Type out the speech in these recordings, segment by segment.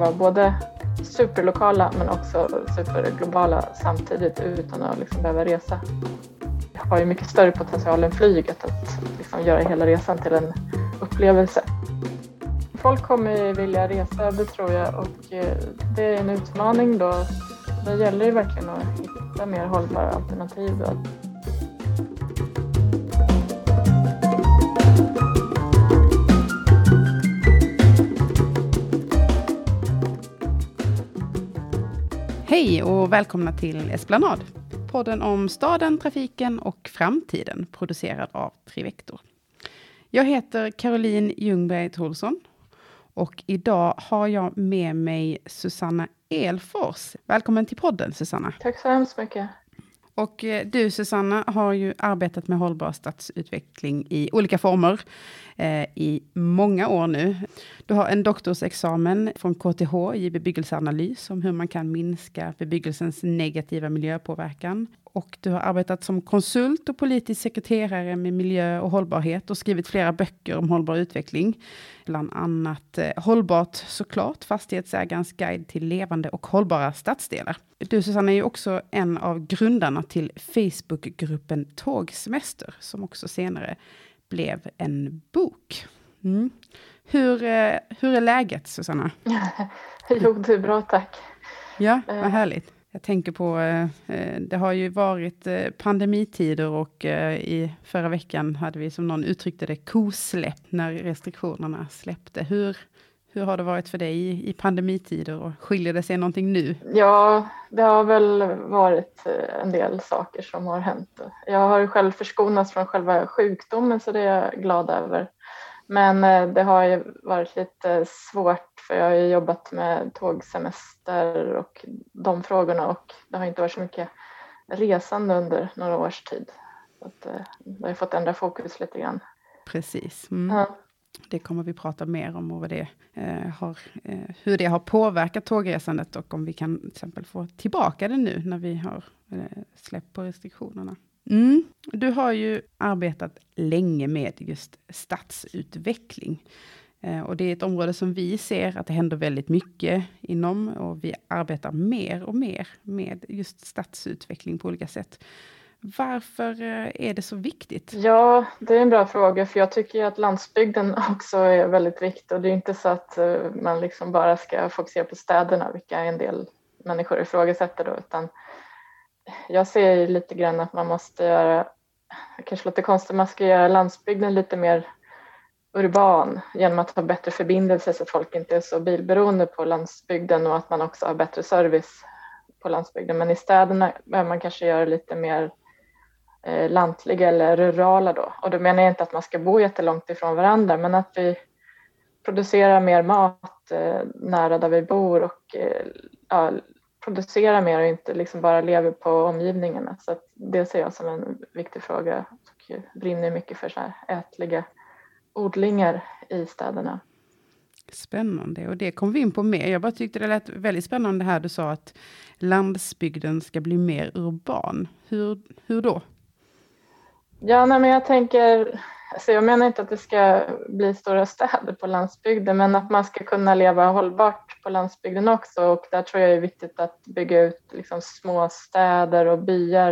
vara både superlokala men också superglobala samtidigt utan att liksom behöva resa. Det har ju mycket större potential än flyget att liksom göra hela resan till en upplevelse. Folk kommer vilja resa, det tror jag, och eh, det är en utmaning då. Det gäller ju verkligen att hitta mer hållbara alternativ. Då. Hej och välkomna till Esplanad. Podden om staden, trafiken och framtiden producerad av Trivector. Jag heter Caroline Ljungberg Trolsson och idag har jag med mig Susanna Elfors. Välkommen till podden Susanna. Tack så hemskt mycket. Och eh, du Susanna har ju arbetat med hållbar stadsutveckling i olika former eh, i många år nu. Du har en doktorsexamen från KTH i bebyggelseanalys om hur man kan minska bebyggelsens negativa miljöpåverkan. Och du har arbetat som konsult och politisk sekreterare med miljö och hållbarhet och skrivit flera böcker om hållbar utveckling. Bland annat eh, Hållbart såklart, Fastighetsägarens guide till levande och hållbara stadsdelar. Du Susanna är ju också en av grundarna till Facebookgruppen Tågsemester, som också senare blev en bok. Mm. Hur, eh, hur är läget Susanna? jo, det är bra tack. Ja, vad eh. härligt. Jag tänker på, eh, eh, det har ju varit eh, pandemitider och i förra veckan hade vi, som någon uttryckte det, kosläpp när restriktionerna släppte. Hur, hur har det varit för dig i pandemitider och skiljer det sig någonting nu? Ja, det har väl varit en del saker som har hänt. Jag har själv förskonats från själva sjukdomen så det är jag glad över. Men eh, det har ju varit lite svårt för jag har ju jobbat med tågsemester och de frågorna och det har inte varit så mycket resande under några års tid. Så att, eh, jag har fått ändra fokus lite grann. Precis. Mm. Ja. Det kommer vi prata mer om och det, eh, har, eh, hur det har påverkat tågresandet och om vi kan till exempel få tillbaka det nu när vi har eh, släppt på restriktionerna. Mm. Du har ju arbetat länge med just stadsutveckling. Eh, och det är ett område som vi ser att det händer väldigt mycket inom och vi arbetar mer och mer med just stadsutveckling på olika sätt. Varför eh, är det så viktigt? Ja, det är en bra fråga för jag tycker att landsbygden också är väldigt viktig och det är inte så att eh, man liksom bara ska fokusera på städerna, vilka en del människor ifrågasätter då, utan jag ser lite grann att man måste göra, det kanske låter konstigt, man ska göra landsbygden lite mer urban genom att ha bättre förbindelser så att folk inte är så bilberoende på landsbygden och att man också har bättre service på landsbygden. Men i städerna behöver man kanske göra lite mer eh, lantliga eller rurala då. Och då menar jag inte att man ska bo jättelångt ifrån varandra men att vi producerar mer mat eh, nära där vi bor och eh, ja, producera mer och inte liksom bara lever på omgivningarna. Så det ser jag som en viktig fråga och brinner mycket för så här ätliga odlingar i städerna. Spännande, och det kom vi in på mer. Jag bara tyckte det lät väldigt spännande här du sa att landsbygden ska bli mer urban. Hur, hur då? Ja, nej, men jag tänker Alltså jag menar inte att det ska bli stora städer på landsbygden, men att man ska kunna leva hållbart på landsbygden också. Och där tror jag det är viktigt att bygga ut liksom små städer och byar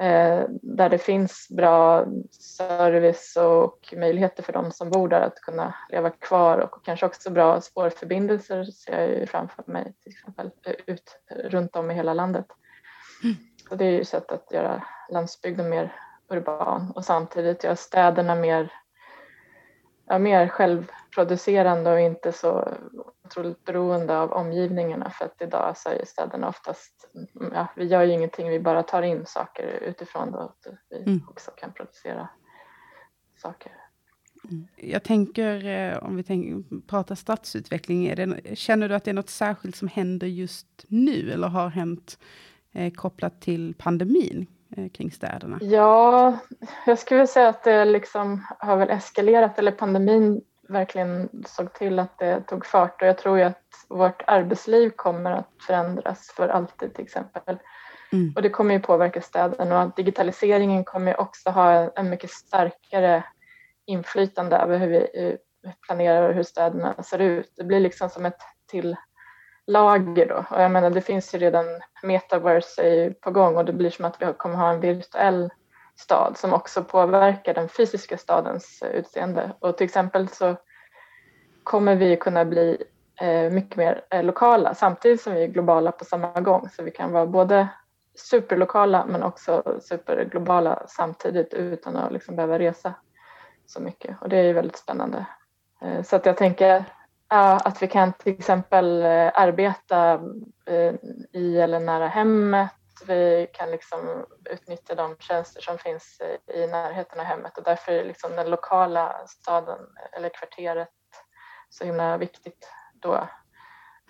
eh, där det finns bra service och möjligheter för de som bor där att kunna leva kvar och kanske också bra spårförbindelser ser jag ju framför mig till exempel ut runt om i hela landet. Mm. Och det är ju sätt att göra landsbygden mer urban och samtidigt göra städerna mer, ja, mer självproducerande och inte så otroligt beroende av omgivningarna för att idag så är städerna oftast, ja, vi gör ju ingenting, vi bara tar in saker utifrån då, att vi mm. också kan producera saker. Mm. Jag tänker, eh, om vi tänker, pratar stadsutveckling, det, känner du att det är något särskilt som händer just nu eller har hänt eh, kopplat till pandemin? Eh, kring städerna? Ja, jag skulle säga att det liksom har väl eskalerat, eller pandemin verkligen såg till att det tog fart och jag tror ju att vårt arbetsliv kommer att förändras för alltid till exempel. Mm. Och det kommer ju påverka städerna och digitaliseringen kommer också ha en mycket starkare inflytande över hur vi planerar och hur städerna ser ut. Det blir liksom som ett till lager då. Och jag menar, det finns ju redan metaverse på gång och det blir som att vi kommer ha en virtuell stad som också påverkar den fysiska stadens eh, utseende. Och till exempel så kommer vi kunna bli eh, mycket mer eh, lokala samtidigt som vi är globala på samma gång. Så vi kan vara både superlokala men också superglobala samtidigt utan att liksom behöva resa så mycket. Och det är ju väldigt spännande. Så att jag tänker ja, att vi kan till exempel eh, arbeta eh, i eller nära hemmet. Vi kan liksom utnyttja de tjänster som finns i närheten av hemmet och därför är liksom den lokala staden eller kvarteret så himla viktigt då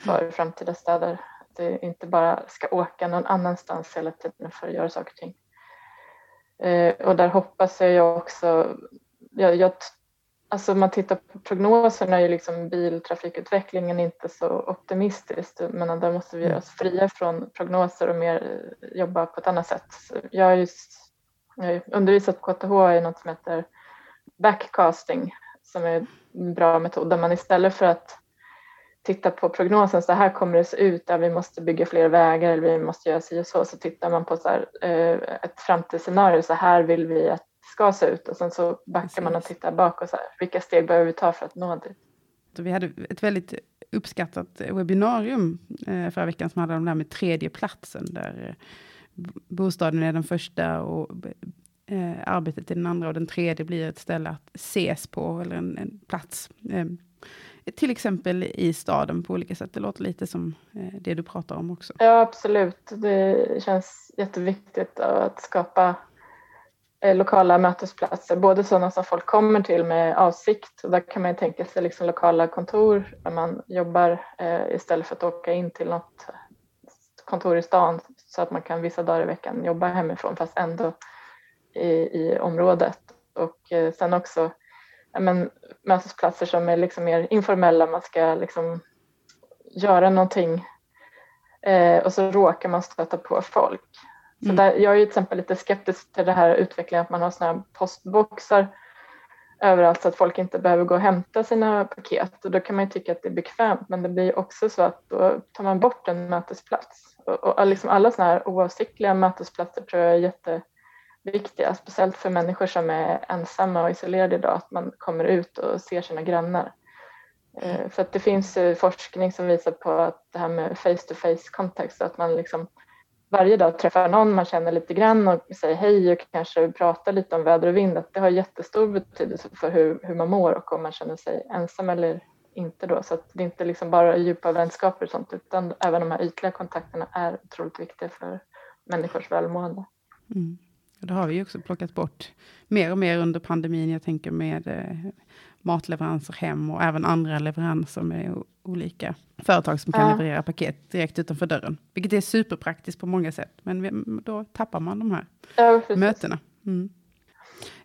för framtida städer. Att det inte bara ska åka någon annanstans hela tiden för att göra saker och ting. Och där hoppas jag också, jag, jag Alltså man tittar på prognoserna är ju liksom biltrafikutvecklingen inte så optimistisk. Men där måste vi göra oss fria från prognoser och mer jobba på ett annat sätt. Jag har ju undervisat på KTH i något som heter backcasting som är en bra metod där man istället för att titta på prognosen, så här kommer det se ut, där vi måste bygga fler vägar eller vi måste göra si och så, så tittar man på så här, eh, ett framtidsscenario, så här vill vi att ska se ut och sen så backar Precis. man och tittar bak och så här, vilka steg behöver vi ta för att nå dit. Vi hade ett väldigt uppskattat webbinarium eh, förra veckan som handlade om det här med tredje platsen där eh, bostaden är den första och eh, arbetet är den andra och den tredje blir ett ställe att ses på eller en, en plats. till exempel i staden på olika sätt. Det låter lite som det du pratar om också. Ja, absolut. Det känns jätteviktigt att skapa Eh, lokala mötesplatser, både sådana som folk kommer till med avsikt och där kan man tänka sig liksom lokala kontor där man jobbar eh, istället för att åka in till något kontor i stan så att man kan vissa dagar i veckan jobba hemifrån fast ändå i, i området. Och eh, sen också ja, men, mötesplatser som är liksom mer informella, man ska liksom göra någonting eh, och så råkar man stöta på folk. Så mm. där, jag är ju till exempel lite skeptisk till det här utvecklingen att man har sådana här postboxar överallt så att folk inte behöver gå och hämta sina paket och då kan man ju tycka att det är bekvämt men det blir också så att då tar man bort en mötesplats och, och liksom alla sådana här oavsiktliga mötesplatser tror jag är jätteviktiga, speciellt för människor som är ensamma och isolerade idag, att man kommer ut och ser sina grannar. Mm. För att det finns forskning som visar på att det här med face to face kontext, att man liksom varje dag träffar någon man känner lite grann och säger hej och kanske pratar lite om väder och vind, att det har jättestor betydelse för hur, hur man mår och om man känner sig ensam eller inte då. Så att det är inte liksom bara djupa vänskaper och sånt utan även de här ytliga kontakterna är otroligt viktiga för människors välmående. Mm. Och det har vi ju också plockat bort mer och mer under pandemin. Jag tänker med eh, matleveranser hem och även andra leveranser med olika företag som kan ja. leverera paket direkt utanför dörren. Vilket är superpraktiskt på många sätt, men då tappar man de här ja, mötena. Mm.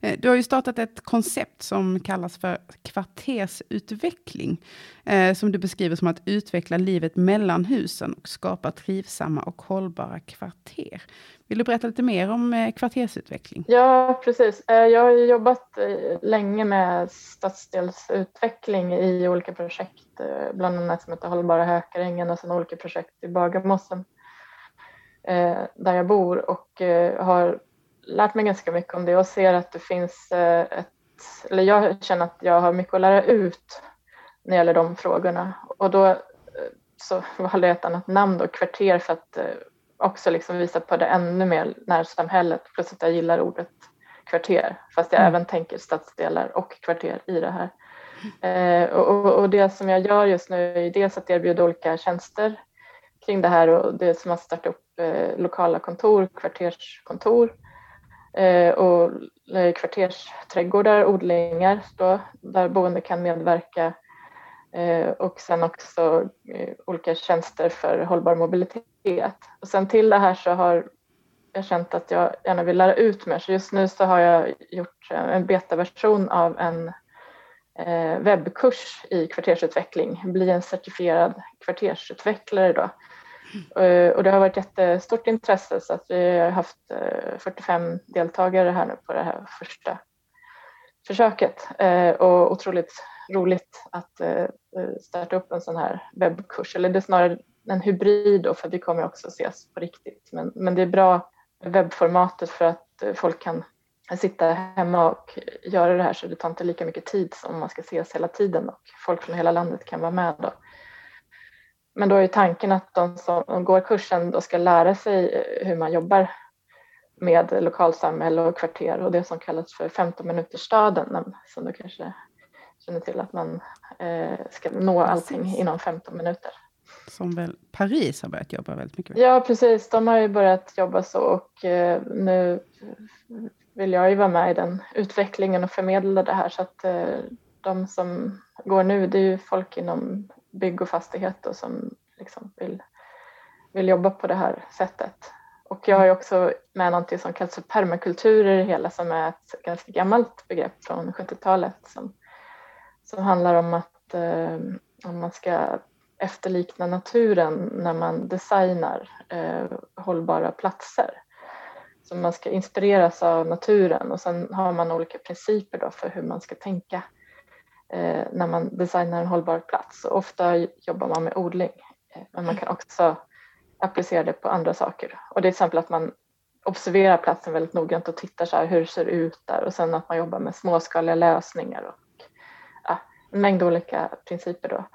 Eh, du har ju startat ett koncept som kallas för kvartersutveckling, eh, som du beskriver som att utveckla livet mellan husen och skapa trivsamma och hållbara kvarter. Vill du berätta lite mer om eh, kvartersutveckling? Ja, precis. Eh, jag har jobbat eh, länge med stadsdelsutveckling i olika projekt, bland annat som heter Hållbara Hökarängen och sen olika projekt i Bagarmossen där jag bor och har lärt mig ganska mycket om det och ser att det finns eh, ett, eller jag känner att jag har mycket att lära ut när det gäller de frågorna. Och då eh, så valde jag ett annat namn då, kvarter, för att eh, också liksom visa på det ännu mer närsamhället, plus att jag gillar ordet kvarter, fast jag mm. även tänker stadsdelar och kvarter i det här. Eh, och, och, det som jag gör just nu är dels att erbjuda olika tjänster kring det här och det som att starta upp eh, lokala kontor, kvarterskontor Eh, och kvartersträdgårdar, odlingar då, där boende kan medverka eh, och sen också eh, olika tjänster för hållbar mobilitet. Och sen till det här så har jag känt att jag gärna vill lära ut mer. Så just nu så har jag gjort en betaversion av en eh, webbkurs i kvartersutveckling, bli en certifierad kvartersutvecklare då. Eh, Eh, och det har varit jättestort intresse så att vi har haft eh, 45 deltagare här nu på det här första försöket eh, och otroligt roligt att starta upp en sån här webbkurs. Eller det är snarare en hybrid då, för vi kommer också ses på riktigt. Men, men det är bra webbformatet för att folk kan sitta hemma och göra det här så det tar inte lika mycket tid som om man ska ses hela tiden och folk från hela landet kan vara med då. Men då är tanken att de som går kursen då ska lära sig hur man jobbar med lokalsamhälle och kvarter och det som kallas för 15 minuters staden som du kanske känner till att man eh, ska nå allting precis. inom 15 minuter. Som väl Paris har börjat jobba väldigt mycket med? Ja, precis. De har ju börjat jobba så och eh, nu vill jag ju vara med i den utvecklingen och förmedla det här så att eh, de som går nu det är ju folk inom bygg och fastighet och som liksom vill, vill jobba på det här sättet. Och jag har ju också med någonting som kallas för permakultur i det hela som är ett ganska gammalt begrepp från 70-talet som, som handlar om att eh, om man ska efterlikna naturen när man designar eh, hållbara platser. Så man ska inspireras av naturen och sen har man olika principer då för hur man ska tänka eh, när man designar en hållbar plats. Och ofta jobbar man med odling eh, men man kan också applicera det på andra saker. Och det är till exempel att man observerar platsen väldigt noggrant och tittar så här hur det ser ut där och sen att man jobbar med småskaliga lösningar och ja, en mängd olika principer då.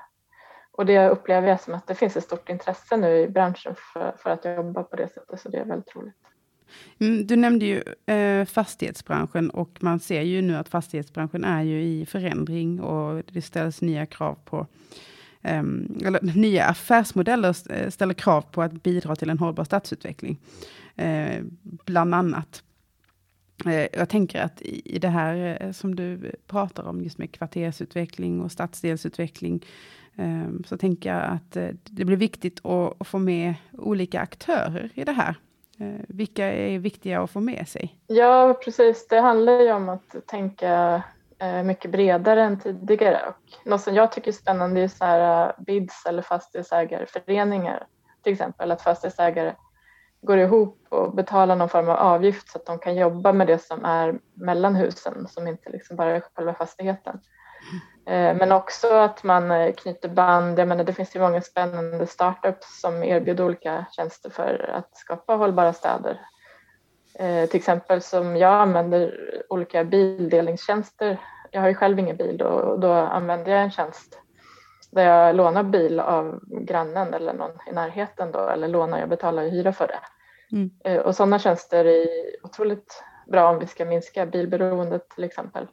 Och det upplever jag som att det finns ett stort intresse nu i branschen för, för att jobba på det sättet, så det är väldigt roligt. Mm, du nämnde ju eh, fastighetsbranschen och man ser ju nu att fastighetsbranschen är ju i förändring och det ställs nya krav på Um, eller nya affärsmodeller eh, ställer krav på att bidra till en hållbar stadsutveckling. Uh, bland annat. Uh, jag tänker att i, i det här uh, som du pratar om, just med kvartersutveckling och stadsdelsutveckling, um, så tänker jag att det blir viktigt att, att, få med olika aktörer i det här. Eh, vilka är viktiga att få med sig? Ja, precis. Det handlar ju om att tänka eh, mycket bredare än tidigare. Och något som jag tycker är spännande är så här eh, BIDS eller fastighetsägarföreningar. Till exempel att fastighetsägare går ihop och betalar någon form av avgift så att de kan jobba med det som är mellan husen som inte liksom bara är själva fastigheten. Eh, men också att man eh, knyter band. Jag menar, det finns ju många spännande startups som erbjuder olika tjänster för att skapa hållbara städer. Eh, till exempel som jag använder olika bildelningstjänster. Jag har ju själv ingen bil och då använder jag en tjänst där jag lånar bil av grannen eller någon i närheten då, eller lånar, jag betalar ju hyra för det. Mm. Och sådana tjänster är otroligt bra om vi ska minska bilberoendet till exempel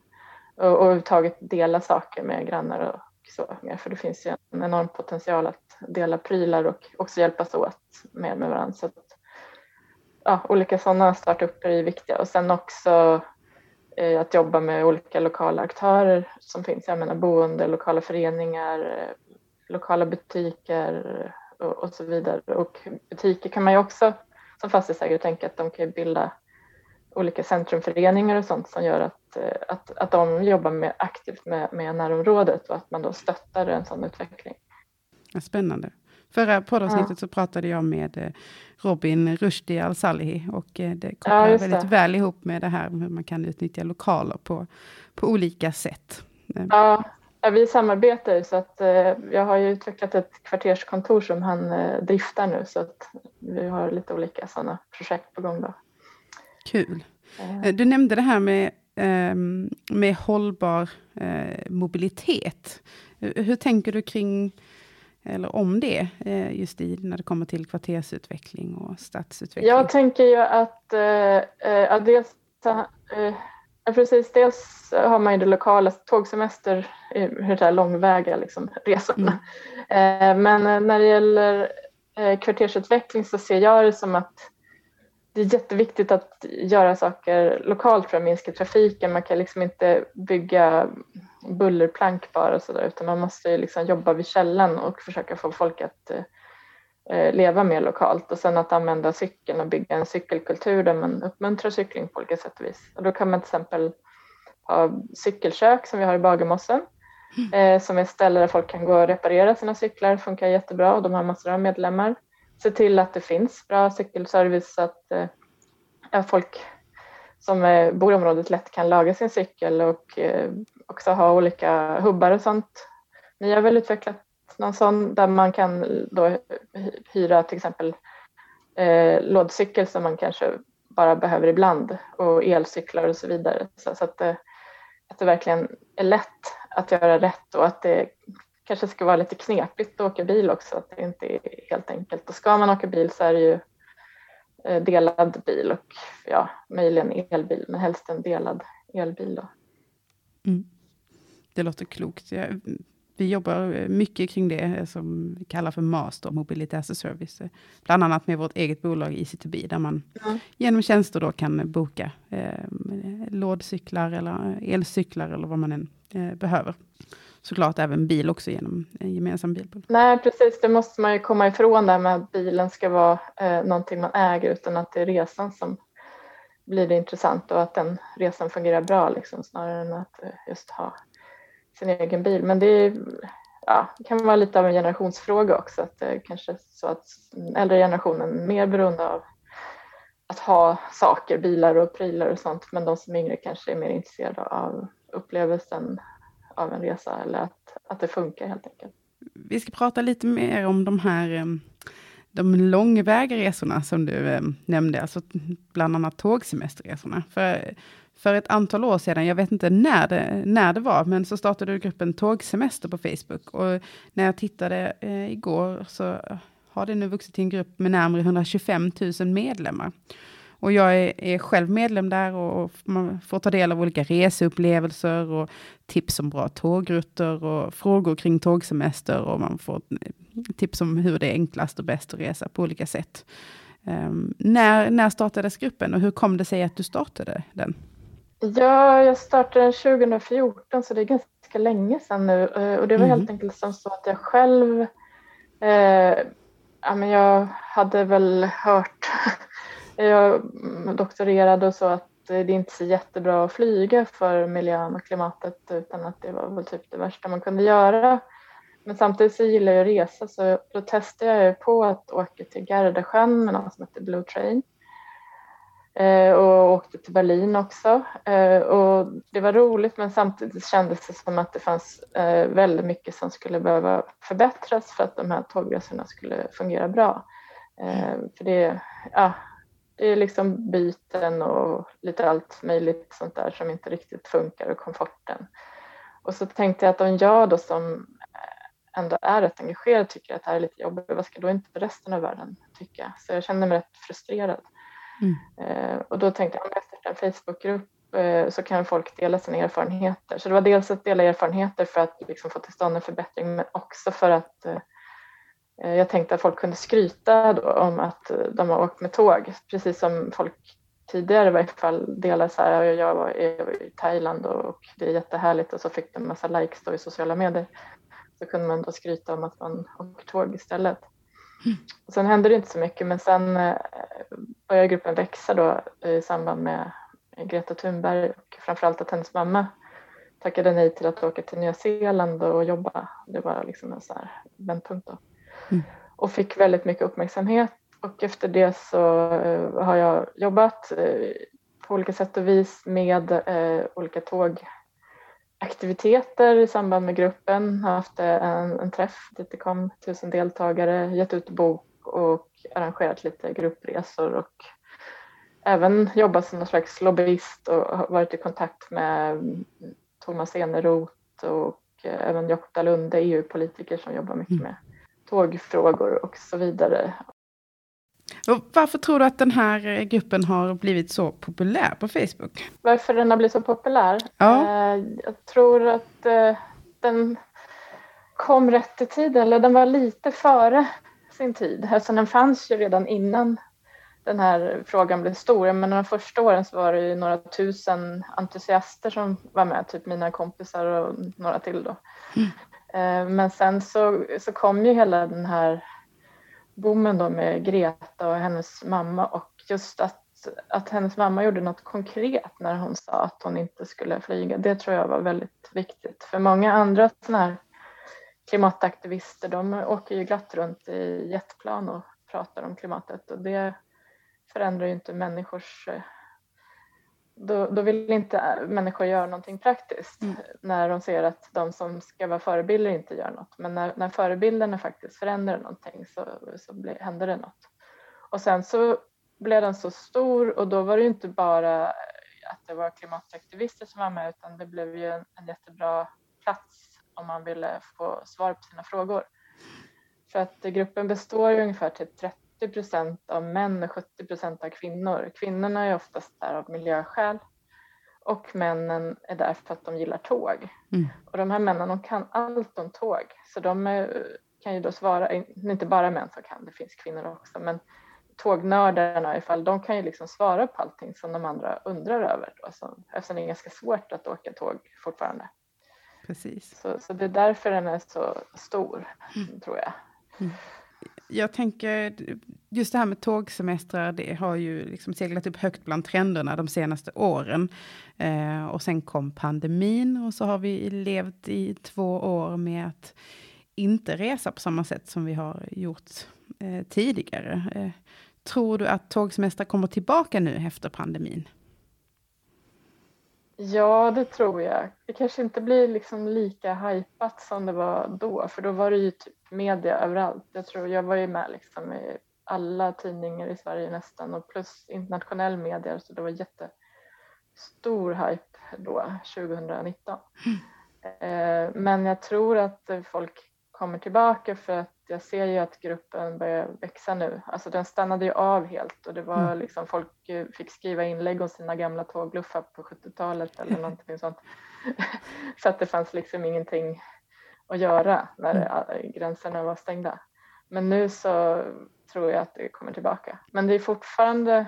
och, överhuvudtaget dela saker med grannar och så mer, för det finns ju en enorm potential att dela prylar och också hjälpas åt mer med varandra. Så att, ja, olika sådana startupper är viktiga och sen också eh, att jobba med olika lokala aktörer som finns, jag menar boende, lokala föreningar, eh, lokala butiker eh, och, och, så vidare. Och butiker kan man ju också som fastighetsägare tänka att de kan bilda olika centrumföreningar och sånt som gör att, eh, att, att de jobbar med, aktivt med, med närområdet och att man då stöttar en sån utveckling. spännande. Förra poddavsnittet ja. så pratade jag med eh, Robin Rushdie Al-Salihi och eh, det kopplar ja, väldigt väl ihop med det här hur man kan utnyttja lokaler på, på olika sätt. Ja, ja vi samarbetar så att jag har ju utvecklat ett kvarterskontor som han driftar nu så att vi har lite olika sådana projekt på gång då. Kul. Eh. Du nämnde det här med, ehm, med hållbar eh, mobilitet. Hur tänker du kring, eller om det, eh, just i, när det kommer till kvartersutveckling och stadsutveckling? Jag tänker ju att, att dels, precis, dels har man ju det lokala, tågsemester, hur det är långväga liksom, resorna. Mm. Men när det gäller kvartersutveckling så ser jag det som att det är jätteviktigt att göra saker lokalt för att minska trafiken. Man kan liksom inte bygga bullerplank bara så där, utan man måste liksom jobba vid källan och försöka få folk att eh, leva mer lokalt och sen att använda cykeln och bygga en cykelkultur där man uppmuntrar cykling på olika sätt och vis. Och då kan man till exempel ha cykelkök som vi har i Bagarmossen mm. eh, som är ett ställe där folk kan gå och reparera sina cyklar, det funkar jättebra och de har massor av medlemmar se till att det finns bra cykelservice så att eh, folk som eh, bor i området lätt kan laga sin cykel och eh, också ha olika hubbar och sånt. Ni har väl utvecklat någon sån där man kan då hyra till exempel eh, lådcykel som man kanske bara behöver ibland och elcyklar och så vidare. Så, så att, eh, att det verkligen är lätt att göra rätt och att det kanske ska vara lite knepigt att åka bil också, att det inte är helt enkelt. Och ska man åka bil så är det ju eh, delad bil och ja, möjligen elbil, men helst en delad elbil då. Mm. Det låter klokt. Jag vi jobbar mycket kring det eh, som vi kallar för Master Mobility as a Service. Eh, bland annat med vårt eget bolag Easy2B, där man mm. genom tjänster då kan boka eh, lådcyklar eller elcyklar eller vad man än eh, behöver. Såklart även bil också genom en gemensam bilpool. Nej, precis. Det måste man ju komma ifrån där med att bilen ska vara eh, någonting man äger, utan att det är resan som blir det intressant och att den resan fungerar bra, liksom, snarare än att eh, just ha sin egen bil. Men det, är, ja, det kan vara lite av en generationsfråga också. Att det kanske så att äldre generationen är mer beroende av att ha saker, bilar och prylar och sånt. Men de som är yngre kanske är mer intresserade av upplevelsen av en resa eller att, att det funkar helt enkelt. Vi ska prata lite mer om de här eh, de långväga resorna som du eh, nämnde, alltså bland annat tågsemesterresorna. För för ett antal år sedan, jag vet inte när det, när det var, men så startade du gruppen Tågsemester på Facebook. Och när jag tittade eh, igår så har det nu vuxit till en grupp med närmare 125 000 medlemmar. Och jag är, är, själv medlem där och man får ta del av olika reseupplevelser och tips om bra tågrutter och frågor kring tågsemester och man får tips om hur det är enklast och bäst att resa på olika sätt. Um, när, när startades gruppen och hur kom det sig att du startade den? Ja, jag startade den 2014 så det är ganska länge sedan nu eh, och det var mm. helt enkelt som så att jag själv eh, ja, men jag hade väl hört, jag doktorerade och så att det är inte så jättebra att flyga för miljön och klimatet utan att det var väl typ det värsta man kunde göra. Men samtidigt så gillar jag att resa så då testade jag på att åka till Gardasjön med något som heter Blue Train. Eh, och åkte till Berlin också. Eh, och det var roligt men samtidigt kändes det som att det fanns eh, väldigt mycket som skulle behöva förbättras för att de här tågresorna skulle fungera bra. Eh, för det, ja, liksom byten och lite allt möjligt sånt där som inte riktigt funkar och komforten. Och så tänkte jag att om jag då som ändå är rätt engagerad tycker att det här är lite jobbigt, vad ska då inte resten av världen tycka? Så jag kände mig rätt frustrerad. Mm. Eh, och då tänkte jag, om jag startar en Facebookgrupp eh, så kan folk dela sina erfarenheter. Så det var dels att dela erfarenheter för att liksom få till stånd en förbättring men också för att eh, jag tänkte att folk kunde skryta om att de har åkt med tåg, precis som folk tidigare i varje fall delar så här, jag var i Thailand och det är jättehärligt och så fick de en massa likes då i sociala medier. Så kunde man då skryta om att man åker tåg istället. Och sen hände det inte så mycket men sen eh, började gruppen växa då i samband med Greta Thunberg och framförallt att hennes mamma tackade nej till att åka till Nya Zeeland och jobba. Det var liksom en sån här vändpunkt då. Mm. Och fick väldigt mycket uppmärksamhet och efter det så eh, har jag jobbat eh, på olika sätt och vis med olika tåg aktiviteter i samband med gruppen, haft en, en träff dit det kom tusen deltagare, gett ut bok och arrangerat lite gruppresor och även jobbat som någon slags lobbyist och varit i kontakt med Thomas Eneroth och även Jokta Lunde, EU-politiker som jobbar mycket mm. med tågfrågor och så vidare. Och varför tror du att den här eh, gruppen har blivit så populär på Facebook? Varför den har blivit så populär? Ja. Eh, jag tror att eh, den kom rätt i tid, eller den var lite före sin tid. Alltså den fanns ju redan innan den här frågan blev stor. Men de första åren så var det ju några tusen entusiaster som var med, typ mina kompisar och några till då. Mm. Eh, men sen så, så kom ju hela den här boomen då med Greta och hennes mamma och just att, att hennes mamma gjorde något konkret när hon sa att hon inte skulle flyga. Det tror jag var väldigt viktigt. För många andra sådana här klimataktivister de åker ju glatt runt i jetplan och pratar om klimatet och det förändrar ju inte människors eh, då, då vill inte människor göra någonting praktiskt mm. när de ser att de som ska vara förebilder inte gör något. Men när, när förebilderna faktiskt förändrar någonting så, så blir, händer det något. Och sen så blev den så stor och då var det inte bara att det var klimataktivister som var med utan det blev ju en, en jättebra plats om man ville få svar på sina frågor. För att gruppen består ju ungefär till 30 procent av män och 70 procent av kvinnor. Kvinnorna är oftast där av miljöskäl och männen är där för att de gillar tåg. Mm. Och de här männen de kan allt om tåg så de är, kan ju då svara, inte bara män som kan, det finns kvinnor också, men tågnördarna i fall, de kan ju liksom svara på allting som de andra undrar över då, så, eftersom det är ganska svårt att åka tåg fortfarande. Precis. Så, så det är därför den är så stor, mm. tror jag. Mm. Jag tänker, just det här med tågsemestrar, det har ju liksom seglat upp högt bland trenderna de senaste åren. Eh, och sen kom pandemin och så har vi levt i två år med att inte resa på samma sätt som vi har gjort eh, tidigare. Eh, tror du att tågsemestrar kommer tillbaka nu efter pandemin? Ja, det tror jag. Det kanske inte blir liksom lika hypat som det var då, för då var det ju typ media överallt. Jag tror jag var ju med liksom i alla tidningar i Sverige nästan och plus internationell media, så det var jättestor hype då 2019. Mm. Eh, men jag tror att folk kommer tillbaka för att jag ser ju att gruppen börjar växa nu. Alltså den stannade ju av helt och det var mm. liksom folk eh, fick skriva inlägg om sina gamla tågluffar på 70-talet eller någonting sånt. så att det fanns liksom ingenting att göra när mm. gränserna var stängda. Men nu så tror jag att det kommer tillbaka. Men det är fortfarande,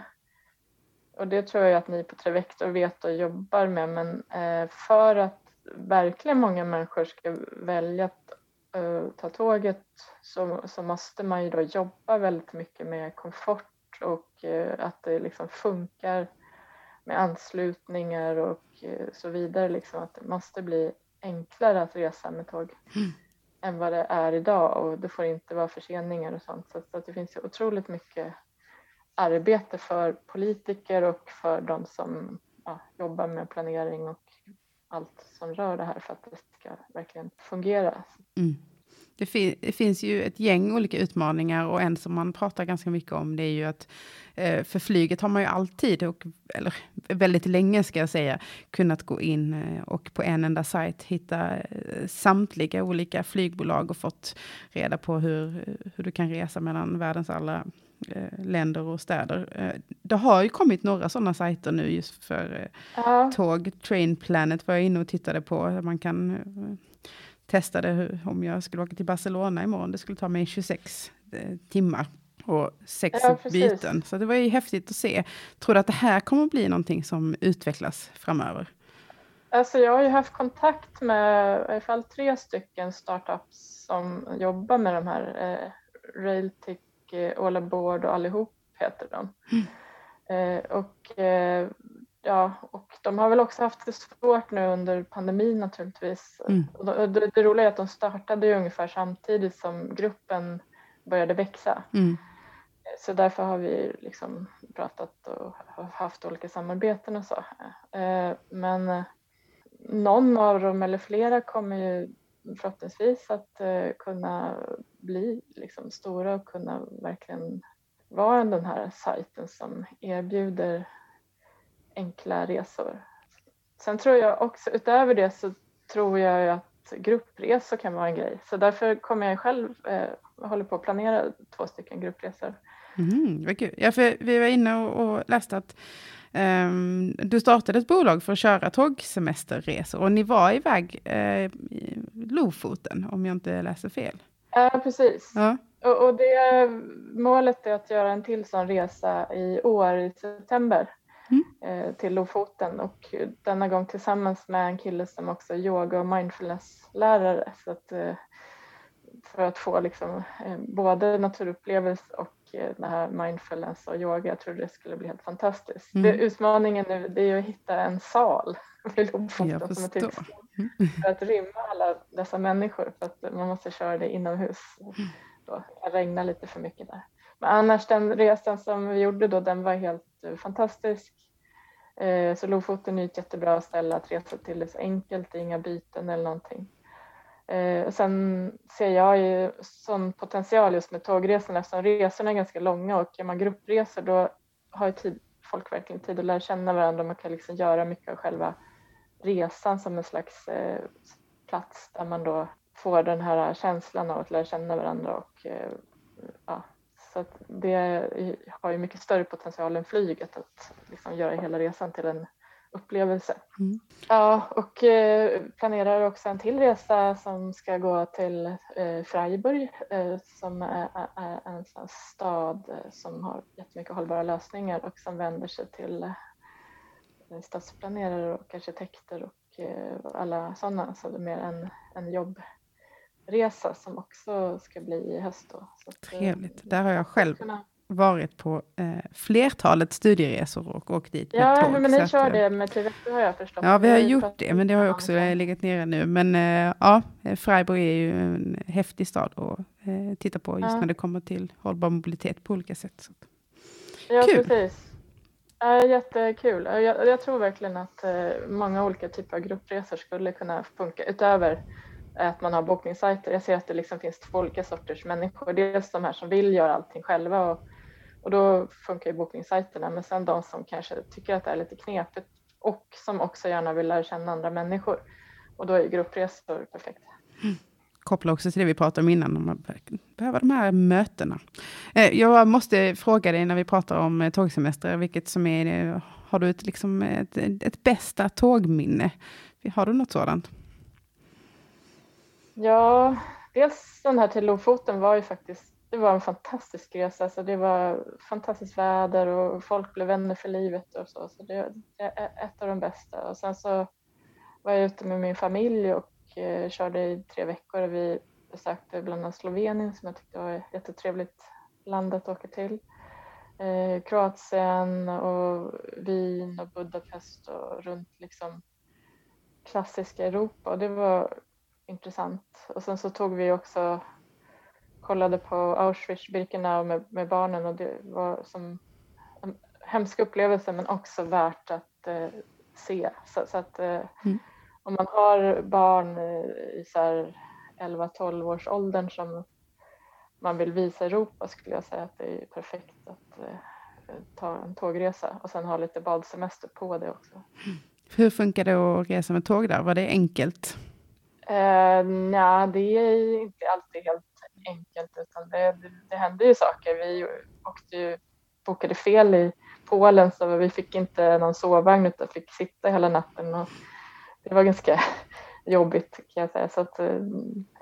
och det tror jag att ni på Trevector vet och jobbar med, men eh, för att verkligen många människor ska välja att uh, ta tåget så, så måste man ju då jobba väldigt mycket med komfort och uh, att det liksom funkar med anslutningar och uh, så vidare. Liksom, att det måste bli enklare att resa med tåg mm. än vad det är idag och det får inte vara förseningar och sånt. Så, så att det finns ju otroligt mycket arbete för politiker och för de som ja, jobbar med planering och allt som rör det här för att det ska verkligen fungera. Mm. Det, fin det, finns ju ett gäng olika utmaningar och en som man pratar ganska mycket om det är ju att eh, för flyget har man ju alltid, och, eller väldigt länge ska jag säga, kunnat gå in eh, och på en enda sajt hitta eh, samtliga olika flygbolag och fått reda på hur, hur du kan resa mellan världens alla länder och städer. Eh, det har ju kommit några sådana sajter nu just för eh, ja. tåg. Train Planet var jag inne och tittade på. Man kan testade hur, om jag skulle åka till Barcelona imorgon. Det skulle ta mig 26 eh, timmar och sex ja, byten. Så det var ju häftigt att se. Tror du att det här kommer att bli någonting som utvecklas framöver? Alltså jag har ju haft kontakt med i alla fall tre stycken startups som jobbar med de här. Eh, Railtick, eh, All Aboard och allihop heter de. Mm. Eh, och eh, ja, och de har väl också haft det svårt nu under pandemin naturligtvis. Mm. Och det, det, roliga är att de startade ju ungefär samtidigt som gruppen började växa. Mm. Så därför har vi liksom pratat och haft olika samarbeten och så. Eh, men eh, någon av dem eller flera kommer ju förhoppningsvis att eh, kunna bli liksom stora och kunna verkligen vara den här sajten som erbjuder enkla resor. Sen tror jag också, utöver det så tror jag att gruppresor kan vara en grej. Så därför kommer jag själv, eh, håller på att planera två stycken gruppresor. Mm-hmm, mm, vad kul. Ja, för vi var inne och, och läste att um, du startade ett bolag för att köra tågsemesterresor och ni var iväg eh, i Lofoten, om jag inte läser fel. Ja, precis. Ja. Och, och det, målet är att göra en till sån resa i år i september. Mm. Eh, till Lofoten och denna gång tillsammans med en kille som också är yoga och mindfulness-lärare. Så att, eh, för att få liksom, eh, både naturupplevelse och det här mindfulness och yoga. Jag tror det skulle bli helt fantastiskt. Mm. Det, utmaningen nu det är att hitta en sal vid Lofoten som är till mm. för att rymma alla dessa människor för att man måste köra det inomhus. Då. Det regnar lite för mycket där. Men annars den resan som vi gjorde då, den var helt fantastisk. Eh, så Lofoten är ett jättebra ställe att resa till. Det är så enkelt, det är inga byten eller någonting. Eh, sen ser jag ju sån potential just med tågresorna eftersom resorna är ganska långa och är man gruppresor då har ju tid, folk verkligen tid att lära känna varandra. och Man kan liksom göra mycket av själva resan som en slags eh, plats där man då får den här känslan av att lära känna varandra och eh, ja, så att det har ju mycket större potential än flyget att liksom göra hela resan till en upplevelse. Mm. Ja, och eh, planerar också en till resa som ska gå till eh, Freiburg eh, som är, är en stad som har jättemycket hållbara lösningar och som vänder sig till stadsplanerare och arkitekter och alla sådana, så det är mer en, en jobbresa som också ska bli i höst. Då. Trevligt, där har jag själv kunna varit på eh, flertalet studieresor och åkt dit med ja, tåg. Ja, men ni kör det med Trivecco har jag förstått. Ja, vi har gjort det, men det har också legat nere nu. Men eh, ja, Freiburg är ju en häftig stad att eh, titta på just ja. när det kommer till hållbar mobilitet på olika sätt. Så. Ja, Kul. precis. Äh, jättekul. Jag, jag tror verkligen att eh, många olika typer av gruppresor skulle kunna funka utöver att man har bokningssajter. Jag ser att det liksom finns två olika sorters människor. Dels de här som vill göra allting själva och och då funkar ju bokningssajterna. Men sen de som kanske tycker att det är lite knepigt och som också gärna vill lära känna andra människor. Och då är gruppresor perfekt. Mm. Koppla också till det vi pratade om innan, om man behöver de här mötena. Eh, jag måste fråga dig när vi pratar om eh, tågsemester, vilket som är, har du ett, liksom ett, ett bästa tågminne? Har du något sådant? Ja, dels den här till Lofoten var ju faktiskt det var en fantastisk resa. Alltså det var fantastiskt väder och folk blev vänner för livet och så. Så det, är ett av de bästa. Och sen så var jag ute med min familj och eh, körde i tre veckor. Och vi besökte bland annat Slovenien som jag tyckte var ett jättetrevligt land att åka till. Eh, Kroatien och Wien och Budapest och runt liksom klassiska Europa. Och det var intressant. Och sen så tog vi också kollade på Auschwitz-Birkenau med, med, barnen och det var som en hemsk upplevelse men också värt att eh, se. Så, så att eh, mm. om man har barn i så 11-12 års åldern som man vill visa Europa skulle jag säga att det är perfekt att eh, ta en tågresa och sen ha lite badsemester på det också. Hur funkar det att resa med tåg där? Var det enkelt? Eh, nej, det är inte alltid helt enkelt utan det, det, hände ju saker. Vi åkte ju, bokade fel i Polen så vi fick inte någon sovvagn utan fick sitta hela natten och det var ganska jobbigt kan jag säga så att eh,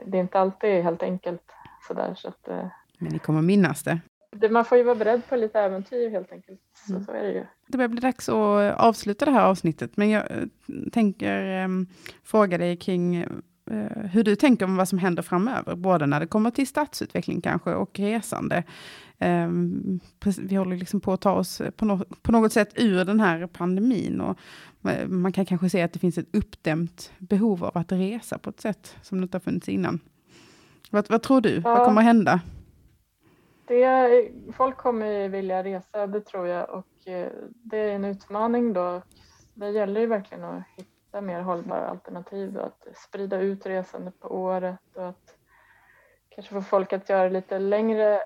det är inte alltid helt enkelt sådär så att eh, men ni kommer minnas det? det? Man får ju vara beredd på lite äventyr helt enkelt. Så, mm. så är det ju. Det börjar bli dags att avsluta det här avsnittet, men jag eh, tänker um, fråga dig kring Eh, hur du tänker om vad som händer framöver, både när det kommer till stadsutveckling kanske och resande. Um, vi håller liksom på att ta oss på, no på, något sätt ur den här pandemin och man kan kanske se att det finns ett uppdämt behov av att resa på ett sätt som det inte har funnits innan. Vad, vad tror du? Ja, vad kommer att hända? Det, folk kommer vilja resa, det tror jag, och eh, det är en utmaning då. Det gäller ju verkligen att hitta hitta mer hållbara alternativ och att sprida ut resandet på året och att kanske få folk att göra lite längre,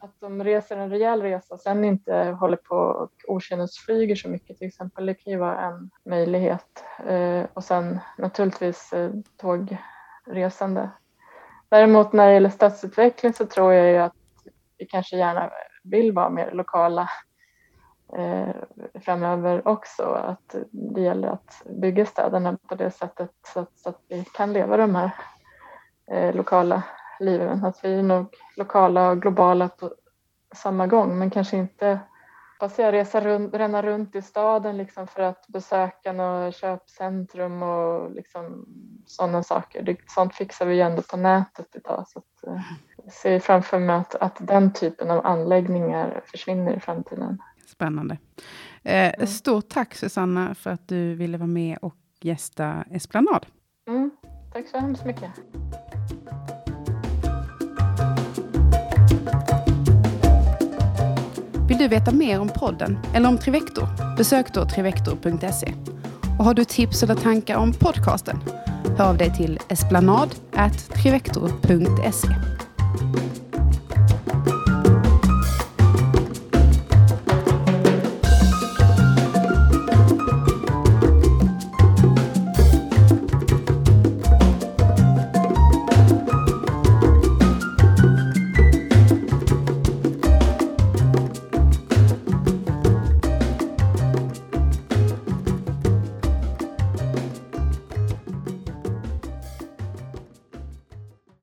att de reser en rejäl resa och sen inte håller på och okynnesflyger så mycket till exempel. Det kan ju vara en möjlighet. Eh, och sen naturligtvis eh, tågresande. Däremot när det gäller stadsutveckling så tror jag ju att vi kanske gärna vill vara mer lokala Eh, framöver också. Att det gäller att bygga städerna på det sättet så att, så att vi kan leva de här eh, lokala liven. Att vi är nog lokala och globala på samma gång men kanske inte passera, resa runt, ränna runt i staden liksom för att besöka något köpcentrum och liksom sådana saker. Det, sånt fixar vi ju ändå på nätet idag. Så att, eh, jag ser framför mig att, att den typen av anläggningar försvinner i framtiden. Spännande. Eh. Stort tack Susanna för att du ville vara med och gästa Esplanad. Mm. Tack så hemskt mycket. Vill Vill du veta mer om podden eller om Trivector? Besök då trivector.se. Och har du tips eller tankar om podcasten? Hör av dig till esplanad.trivector.se.